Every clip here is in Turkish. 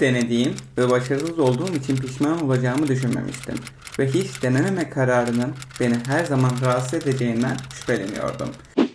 Denediğim ve başarısız olduğum için pişman olacağımı düşünmemiştim. Ve hiç denememe kararının beni her zaman rahatsız edeceğinden şüpheleniyordum.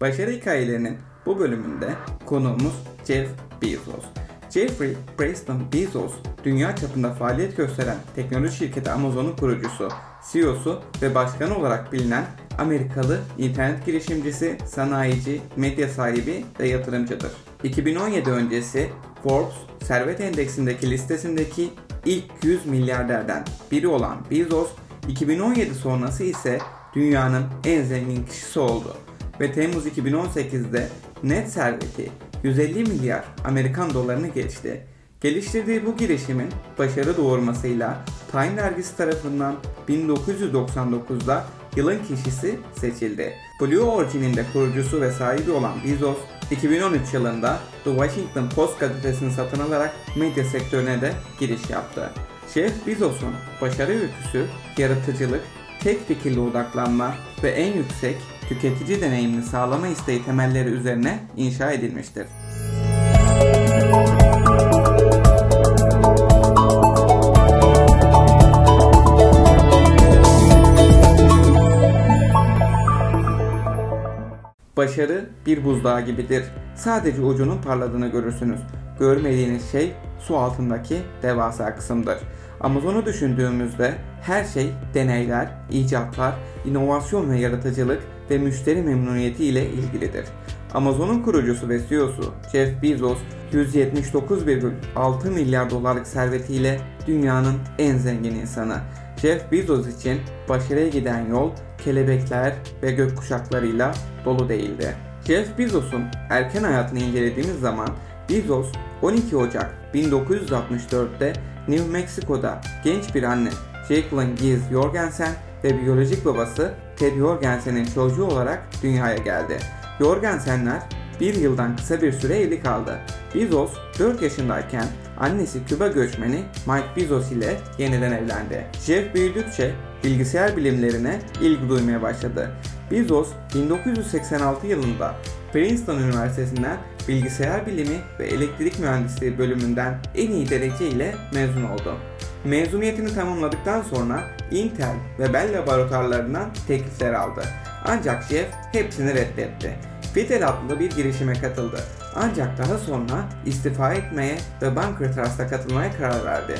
Başarı hikayelerinin bu bölümünde konuğumuz Jeff Bezos. Jeffrey Preston Bezos, dünya çapında faaliyet gösteren teknoloji şirketi Amazon'un kurucusu, CEO'su ve başkanı olarak bilinen Amerikalı internet girişimcisi, sanayici, medya sahibi ve yatırımcıdır. 2017 öncesi Forbes servet endeksindeki listesindeki ilk 100 milyarderden biri olan Bezos, 2017 sonrası ise dünyanın en zengin kişisi oldu ve Temmuz 2018'de net serveti 150 milyar Amerikan dolarını geçti. Geliştirdiği bu girişimin başarı doğurmasıyla Time dergisi tarafından 1999'da yılın kişisi seçildi. Blue Origin'in de kurucusu ve sahibi olan Bezos, 2013 yılında The Washington Post gazetesini satın alarak medya sektörüne de giriş yaptı. Jeff Bezos'un başarı öyküsü, yaratıcılık, tek fikirli odaklanma ve en yüksek tüketici deneyimini sağlama isteği temelleri üzerine inşa edilmiştir. Başarı bir buzdağı gibidir. Sadece ucunun parladığını görürsünüz. Görmediğiniz şey su altındaki devasa kısımdır. Amazon'u düşündüğümüzde her şey deneyler, icatlar, inovasyon ve yaratıcılık ve müşteri memnuniyeti ile ilgilidir. Amazon'un kurucusu ve CEO'su Jeff Bezos 179,6 milyar dolarlık servetiyle dünyanın en zengin insanı. Jeff Bezos için başarıya giden yol kelebekler ve gökkuşaklarıyla dolu değildi. Jeff Bezos'un erken hayatını incelediğimiz zaman Bezos 12 Ocak 1964'te New Mexico'da genç bir anne Jacqueline Giz Jorgensen ve biyolojik babası Ted Jorgensen'in çocuğu olarak dünyaya geldi. Jorgensenler bir yıldan kısa bir süre evli kaldı. Bezos 4 yaşındayken annesi Küba göçmeni Mike Bezos ile yeniden evlendi. Jeff büyüdükçe bilgisayar bilimlerine ilgi duymaya başladı. Bezos 1986 yılında Princeton Üniversitesi'nden bilgisayar bilimi ve elektrik mühendisliği bölümünden en iyi derece ile mezun oldu. Mezuniyetini tamamladıktan sonra Intel ve Bell laboratuvarlarından teklifler aldı. Ancak Jeff hepsini reddetti. Fitel adlı bir girişime katıldı. Ancak daha sonra istifa etmeye ve Bunker Trust'a katılmaya karar verdi.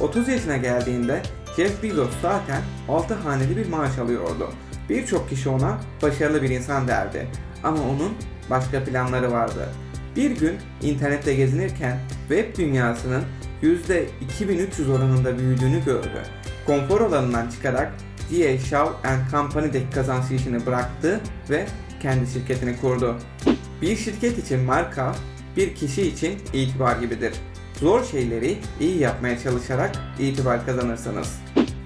30 yaşına geldiğinde Jeff Bezos zaten 6 haneli bir maaş alıyordu. Birçok kişi ona başarılı bir insan derdi. Ama onun başka planları vardı. Bir gün internette gezinirken web dünyasının %2300 oranında büyüdüğünü gördü. Konfor alanından çıkarak D.A. Shaw Company'deki kazanç işini bıraktı ve kendi şirketini kurdu. Bir şirket için marka, bir kişi için itibar gibidir. Zor şeyleri iyi yapmaya çalışarak itibar kazanırsınız.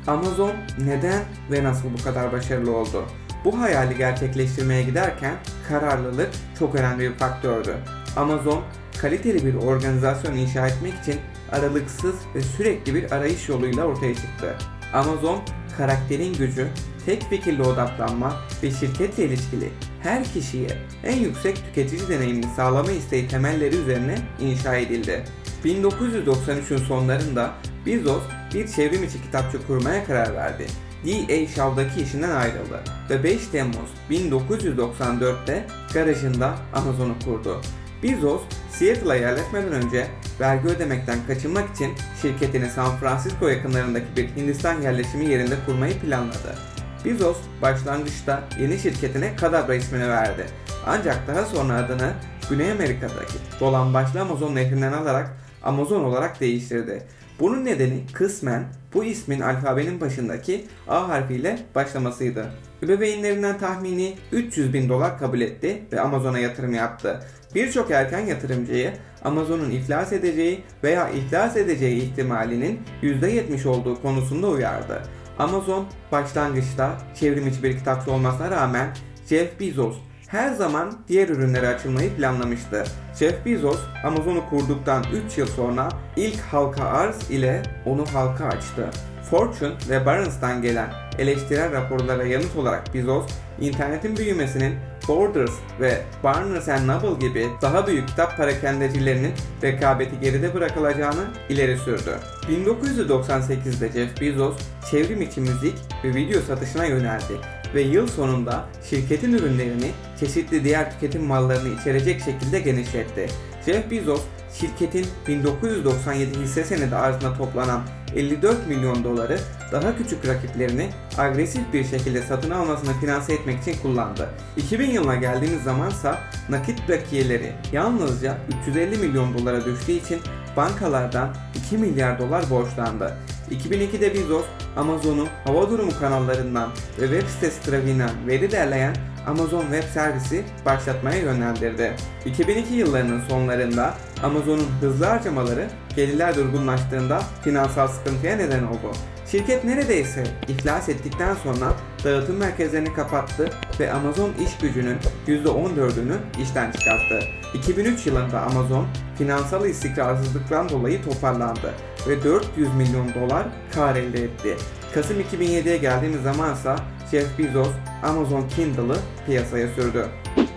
Amazon neden ve nasıl bu kadar başarılı oldu? Bu hayali gerçekleştirmeye giderken kararlılık çok önemli bir faktördü. Amazon kaliteli bir organizasyon inşa etmek için aralıksız ve sürekli bir arayış yoluyla ortaya çıktı. Amazon karakterin gücü, tek fikirli odaklanma ve şirketle ilişkili her kişiye en yüksek tüketici deneyimini sağlama isteği temelleri üzerine inşa edildi. 1993'ün sonlarında Bezos bir çevrim içi kitapçı kurmaya karar verdi. D.A. Shaw'daki işinden ayrıldı ve 5 Temmuz 1994'te garajında Amazon'u kurdu. Bezos, Seattle'a yerleşmeden önce vergi ödemekten kaçınmak için şirketini San Francisco yakınlarındaki bir Hindistan yerleşimi yerinde kurmayı planladı. Bezos başlangıçta yeni şirketine Kadabra ismini verdi. Ancak daha sonra adını Güney Amerika'daki dolambaçlı Amazon nehrinden alarak Amazon olarak değiştirdi. Bunun nedeni kısmen bu ismin alfabenin başındaki A harfiyle başlamasıydı. Ebeveynlerinden tahmini 300 bin dolar kabul etti ve Amazon'a yatırım yaptı. Birçok erken yatırımcıyı Amazon'un iflas edeceği veya iflas edeceği ihtimalinin %70 olduğu konusunda uyardı. Amazon başlangıçta çevrimiçi bir kitapçı olmasına rağmen Jeff Bezos her zaman diğer ürünlere açılmayı planlamıştı. Jeff Bezos Amazon'u kurduktan 3 yıl sonra ilk halka arz ile onu halka açtı. Fortune ve Barron's'tan gelen eleştirel raporlara yanıt olarak Bezos, internetin büyümesinin Borders ve Barnes Noble gibi daha büyük kitap parakendecilerinin rekabeti geride bırakılacağını ileri sürdü. 1998'de Jeff Bezos çevrim içi müzik ve video satışına yöneldi ve yıl sonunda şirketin ürünlerini çeşitli diğer tüketim mallarını içerecek şekilde genişletti. Jeff Bezos şirketin 1997 hisse senedi arzına toplanan 54 milyon doları daha küçük rakiplerini agresif bir şekilde satın almasını finanse etmek için kullandı. 2000 yılına geldiğimiz zamansa nakit bakiyeleri yalnızca 350 milyon dolara düştüğü için bankalardan 2 milyar dolar borçlandı. 2002'de Bezos, Amazon'u hava durumu kanallarından ve web sitesi trafiğinden veri derleyen Amazon Web Servisi başlatmaya yönlendirdi. 2002 yıllarının sonlarında Amazon'un hızlı harcamaları gelirler durgunlaştığında finansal sıkıntıya neden oldu. Şirket neredeyse iflas ettikten sonra dağıtım merkezlerini kapattı ve Amazon iş gücünün %14'ünü işten çıkarttı. 2003 yılında Amazon finansal istikrarsızlıktan dolayı toparlandı ve 400 milyon dolar kar elde etti. Kasım 2007'ye geldiğimiz zamansa Jeff Bezos Amazon Kindle'ı piyasaya sürdü.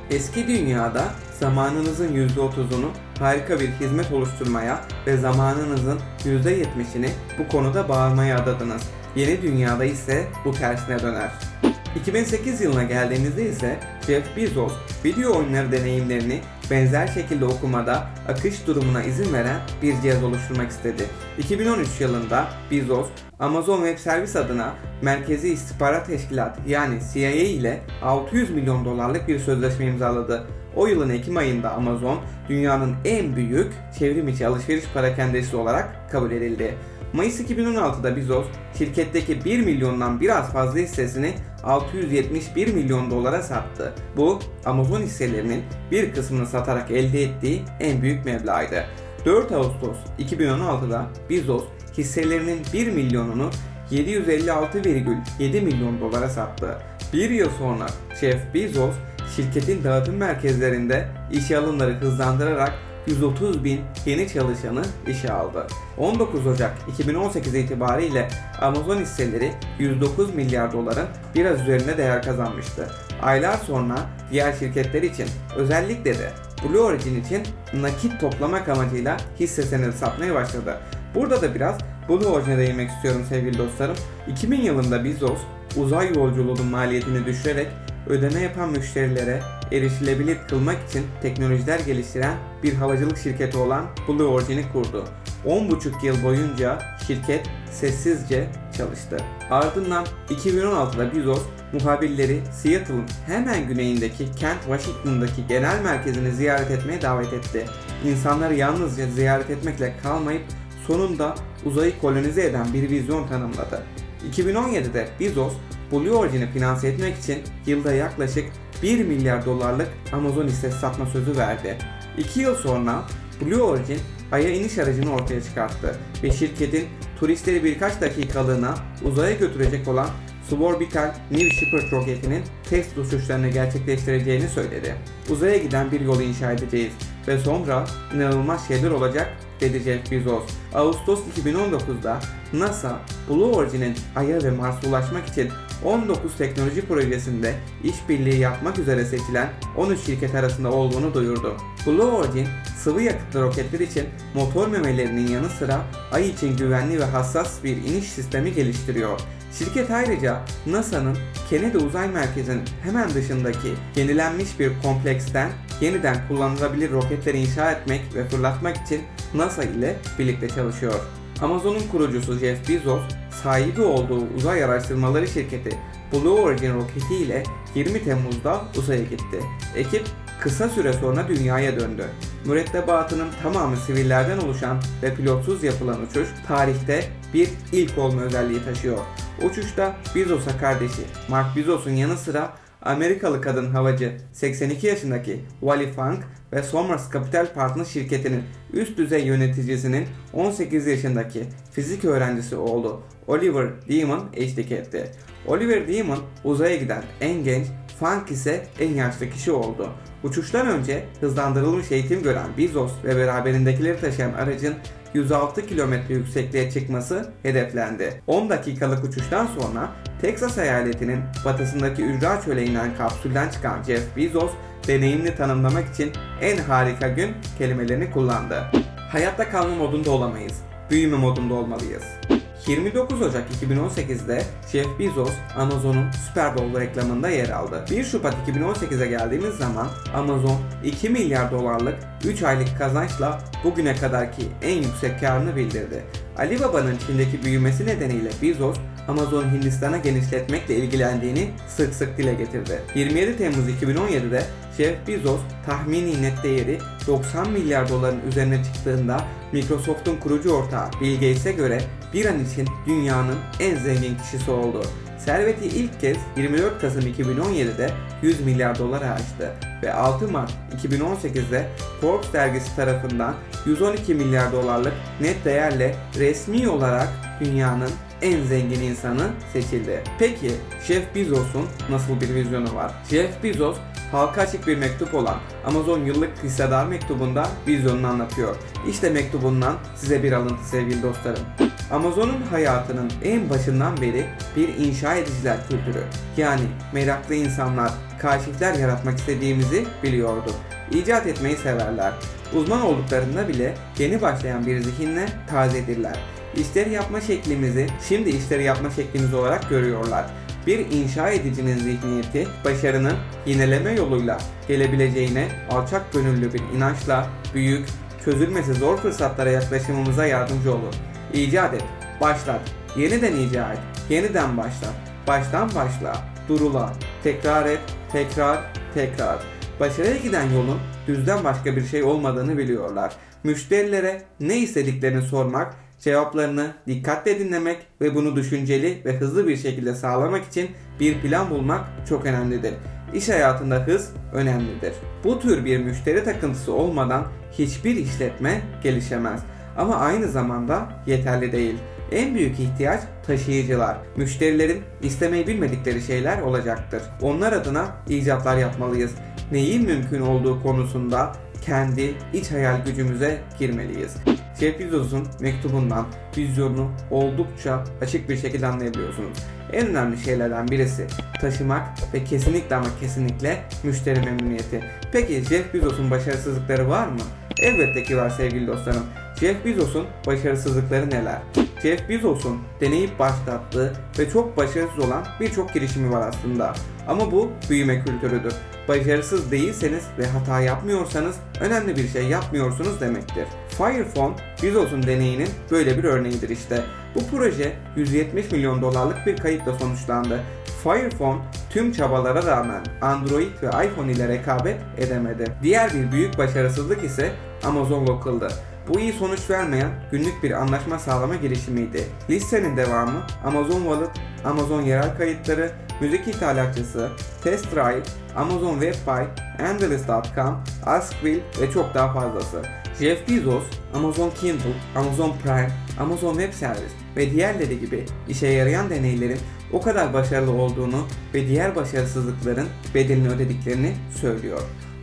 Eski dünyada zamanınızın %30'unu harika bir hizmet oluşturmaya ve zamanınızın %70'ini bu konuda bağırmaya adadınız. Yeni dünyada ise bu tersine döner. 2008 yılına geldiğimizde ise Jeff Bezos video oyunları deneyimlerini benzer şekilde okumada akış durumuna izin veren bir cihaz oluşturmak istedi. 2013 yılında Bezos, Amazon Web Service adına Merkezi İstihbarat Teşkilatı yani CIA ile 600 milyon dolarlık bir sözleşme imzaladı. O yılın Ekim ayında Amazon dünyanın en büyük çevrim içi alışveriş parakendesi olarak kabul edildi. Mayıs 2016'da Bezos şirketteki 1 milyondan biraz fazla hissesini 671 milyon dolara sattı. Bu Amazon hisselerinin bir kısmını satarak elde ettiği en büyük meblağıydı. 4 Ağustos 2016'da Bezos hisselerinin 1 milyonunu 756,7 milyon dolara sattı. Bir yıl sonra Jeff Bezos şirketin dağıtım merkezlerinde işe alımları hızlandırarak 130 bin yeni çalışanı işe aldı. 19 Ocak 2018 itibariyle Amazon hisseleri 109 milyar doların biraz üzerinde değer kazanmıştı. Aylar sonra diğer şirketler için özellikle de Blue Origin için nakit toplamak amacıyla hisse senedi satmaya başladı. Burada da biraz Blue Origin'e değinmek istiyorum sevgili dostlarım. 2000 yılında Bezos uzay yolculuğunun maliyetini düşürerek ödeme yapan müşterilere erişilebilir kılmak için teknolojiler geliştiren bir havacılık şirketi olan Blue Origin'i kurdu. 10,5 yıl boyunca şirket sessizce çalıştı. Ardından 2016'da Bezos muhabirleri Seattle'ın hemen güneyindeki Kent Washington'daki genel merkezini ziyaret etmeye davet etti. İnsanları yalnızca ziyaret etmekle kalmayıp sonunda uzayı kolonize eden bir vizyon tanımladı. 2017'de Bezos Blue Origin'i finanse etmek için yılda yaklaşık 1 milyar dolarlık Amazon hissesi satma sözü verdi. 2 yıl sonra Blue Origin Ay'a iniş aracını ortaya çıkarttı ve şirketin turistleri birkaç dakikalığına uzaya götürecek olan Suborbital New Shepard roketinin test uçuşlarını gerçekleştireceğini söyledi. Uzaya giden bir yolu inşa edeceğiz ve sonra inanılmaz şeyler olacak dedi Jeff Bezos. Ağustos 2019'da NASA, Blue Origin'in Ay'a ve Mars'a ulaşmak için 19 teknoloji projesinde işbirliği yapmak üzere seçilen 13 şirket arasında olduğunu duyurdu. Blue Origin, sıvı yakıtlı roketler için motor memelerinin yanı sıra Ay için güvenli ve hassas bir iniş sistemi geliştiriyor. Şirket ayrıca NASA'nın Kennedy Uzay Merkezi'nin hemen dışındaki yenilenmiş bir kompleksten yeniden kullanılabilir roketleri inşa etmek ve fırlatmak için NASA ile birlikte çalışıyor. Amazon'un kurucusu Jeff Bezos, sahibi olduğu uzay araştırmaları şirketi Blue Origin roketi ile 20 Temmuz'da uzaya gitti. Ekip kısa süre sonra dünyaya döndü. Mürettebatının tamamı sivillerden oluşan ve pilotsuz yapılan uçuş tarihte bir ilk olma özelliği taşıyor. Uçuşta Bezos'a kardeşi Mark Bezos'un yanı sıra Amerikalı kadın havacı 82 yaşındaki Wally Funk ve Somers Capital Partners şirketinin üst düzey yöneticisinin 18 yaşındaki fizik öğrencisi oğlu Oliver Demon eşlik etti. Oliver Demon uzaya giden en genç, Funk ise en yaşlı kişi oldu. Uçuştan önce hızlandırılmış eğitim gören Bezos ve beraberindekileri taşıyan aracın 106 kilometre yüksekliğe çıkması hedeflendi. 10 dakikalık uçuştan sonra Texas eyaletinin batısındaki Ücra Çöl'e inen kapsülden çıkan Jeff Bezos, deneyimini tanımlamak için en harika gün kelimelerini kullandı. Hayatta kalma modunda olamayız, büyüme modunda olmalıyız. 29 Ocak 2018'de Jeff Bezos Amazon'un Super Bowl reklamında yer aldı. 1 Şubat 2018'e geldiğimiz zaman Amazon 2 milyar dolarlık 3 aylık kazançla bugüne kadarki en yüksek karını bildirdi. Alibaba'nın Çin'deki büyümesi nedeniyle Bezos Amazon Hindistan'a genişletmekle ilgilendiğini sık sık dile getirdi. 27 Temmuz 2017'de Jeff Bezos tahmini net değeri 90 milyar doların üzerine çıktığında Microsoft'un kurucu ortağı Bill Gates'e göre bir an için dünyanın en zengin kişisi oldu. Serveti ilk kez 24 Kasım 2017'de 100 milyar dolara aştı ve 6 Mart 2018'de Forbes dergisi tarafından 112 milyar dolarlık net değerle resmi olarak dünyanın en zengin insanı seçildi. Peki Jeff Bezos'un nasıl bir vizyonu var? Jeff Bezos halka açık bir mektup olan Amazon yıllık hissedar mektubunda vizyonunu anlatıyor. İşte mektubundan size bir alıntı sevgili dostlarım. Amazon'un hayatının en başından beri bir inşa ediciler kültürü. Yani meraklı insanlar, kaşifler yaratmak istediğimizi biliyordu. İcat etmeyi severler. Uzman olduklarında bile yeni başlayan bir zihinle tazedirler. İşleri yapma şeklimizi şimdi işleri yapma şeklimiz olarak görüyorlar. Bir inşa edicinin zihniyeti başarının yineleme yoluyla gelebileceğine alçak gönüllü bir inançla büyük, çözülmesi zor fırsatlara yaklaşımımıza yardımcı olur. İcat et, başlat, yeniden icat et, yeniden başlat, baştan başla, durula, tekrar et, tekrar, tekrar. Başarıya giden yolun düzden başka bir şey olmadığını biliyorlar. Müşterilere ne istediklerini sormak Cevaplarını dikkatle dinlemek ve bunu düşünceli ve hızlı bir şekilde sağlamak için bir plan bulmak çok önemlidir. İş hayatında hız önemlidir. Bu tür bir müşteri takıntısı olmadan hiçbir işletme gelişemez. Ama aynı zamanda yeterli değil. En büyük ihtiyaç taşıyıcılar. Müşterilerin istemeyi bilmedikleri şeyler olacaktır. Onlar adına icatlar yapmalıyız. Neyin mümkün olduğu konusunda kendi iç hayal gücümüze girmeliyiz. Bezos'un mektubundan vizyonunu oldukça açık bir şekilde anlayabiliyorsunuz. En önemli şeylerden birisi taşımak ve kesinlikle ama kesinlikle müşteri memnuniyeti. Peki Jeff Bezos'un başarısızlıkları var mı? Elbette ki var sevgili dostlarım. Jeff Bezos'un başarısızlıkları neler? Jeff Bezos'un deneyip başlattığı ve çok başarısız olan birçok girişimi var aslında. Ama bu büyüme kültürüdür. Başarısız değilseniz ve hata yapmıyorsanız önemli bir şey yapmıyorsunuz demektir. Firephone, Bezos'un deneyinin böyle bir örneğidir işte. Bu proje 170 milyon dolarlık bir kayıpla sonuçlandı. Firephone tüm çabalara rağmen Android ve iPhone ile rekabet edemedi. Diğer bir büyük başarısızlık ise Amazon Local'dı. Bu iyi sonuç vermeyen günlük bir anlaşma sağlama girişimiydi. Listenin devamı Amazon Wallet, Amazon yerel kayıtları, müzik ithalatçısı, Test Drive, Amazon WebPy, Endless.com, Askville ve çok daha fazlası. Jeff Bezos, Amazon Kindle, Amazon Prime, Amazon Web Service ve diğerleri gibi işe yarayan deneylerin o kadar başarılı olduğunu ve diğer başarısızlıkların bedelini ödediklerini söylüyor.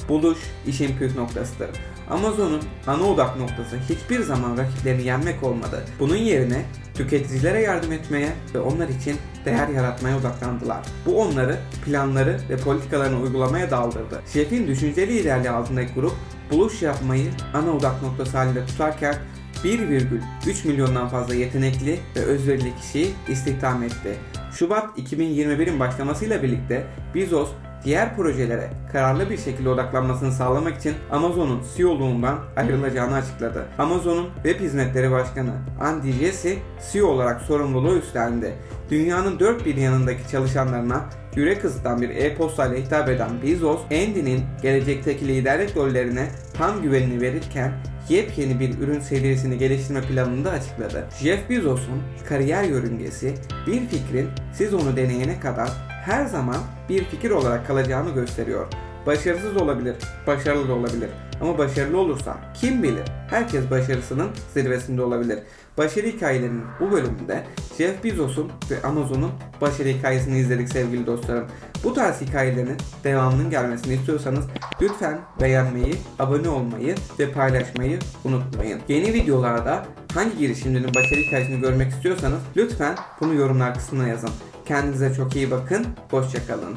Buluş işin püf noktasıdır. Amazon'un ana odak noktası hiçbir zaman rakiplerini yenmek olmadı. Bunun yerine tüketicilere yardım etmeye ve onlar için değer yaratmaya odaklandılar. Bu onları planları ve politikalarını uygulamaya daldırdı. Jeff'in düşünce liderliği altındaki grup buluş yapmayı ana odak noktası halinde tutarken 1,3 milyondan fazla yetenekli ve özverili kişiyi istihdam etti. Şubat 2021'in başlamasıyla birlikte Bezos diğer projelere kararlı bir şekilde odaklanmasını sağlamak için Amazon'un CEO'luğundan ayrılacağını açıkladı. Amazon'un Web Hizmetleri Başkanı Andy Jassy CEO olarak sorumluluğu üstlendi. Dünyanın dört bir yanındaki çalışanlarına yürek ısıtan bir e-postayla hitap eden Bezos, Andy'nin gelecekteki liderlik rollerine tam güvenini verirken yepyeni bir ürün serisini geliştirme planını da açıkladı. Jeff Bezos'un kariyer yörüngesi bir fikrin siz onu deneyene kadar her zaman bir fikir olarak kalacağını gösteriyor. Başarısız olabilir, başarılı da olabilir. Ama başarılı olursa kim bilir? Herkes başarısının zirvesinde olabilir. Başarı hikayelerinin bu bölümünde Jeff Bezos'un ve Amazon'un başarı hikayesini izledik sevgili dostlarım. Bu tarz hikayelerin devamının gelmesini istiyorsanız lütfen beğenmeyi, abone olmayı ve paylaşmayı unutmayın. Yeni videolarda hangi girişimcinin başarı hikayesini görmek istiyorsanız lütfen bunu yorumlar kısmına yazın. Kendinize çok iyi bakın, hoşçakalın.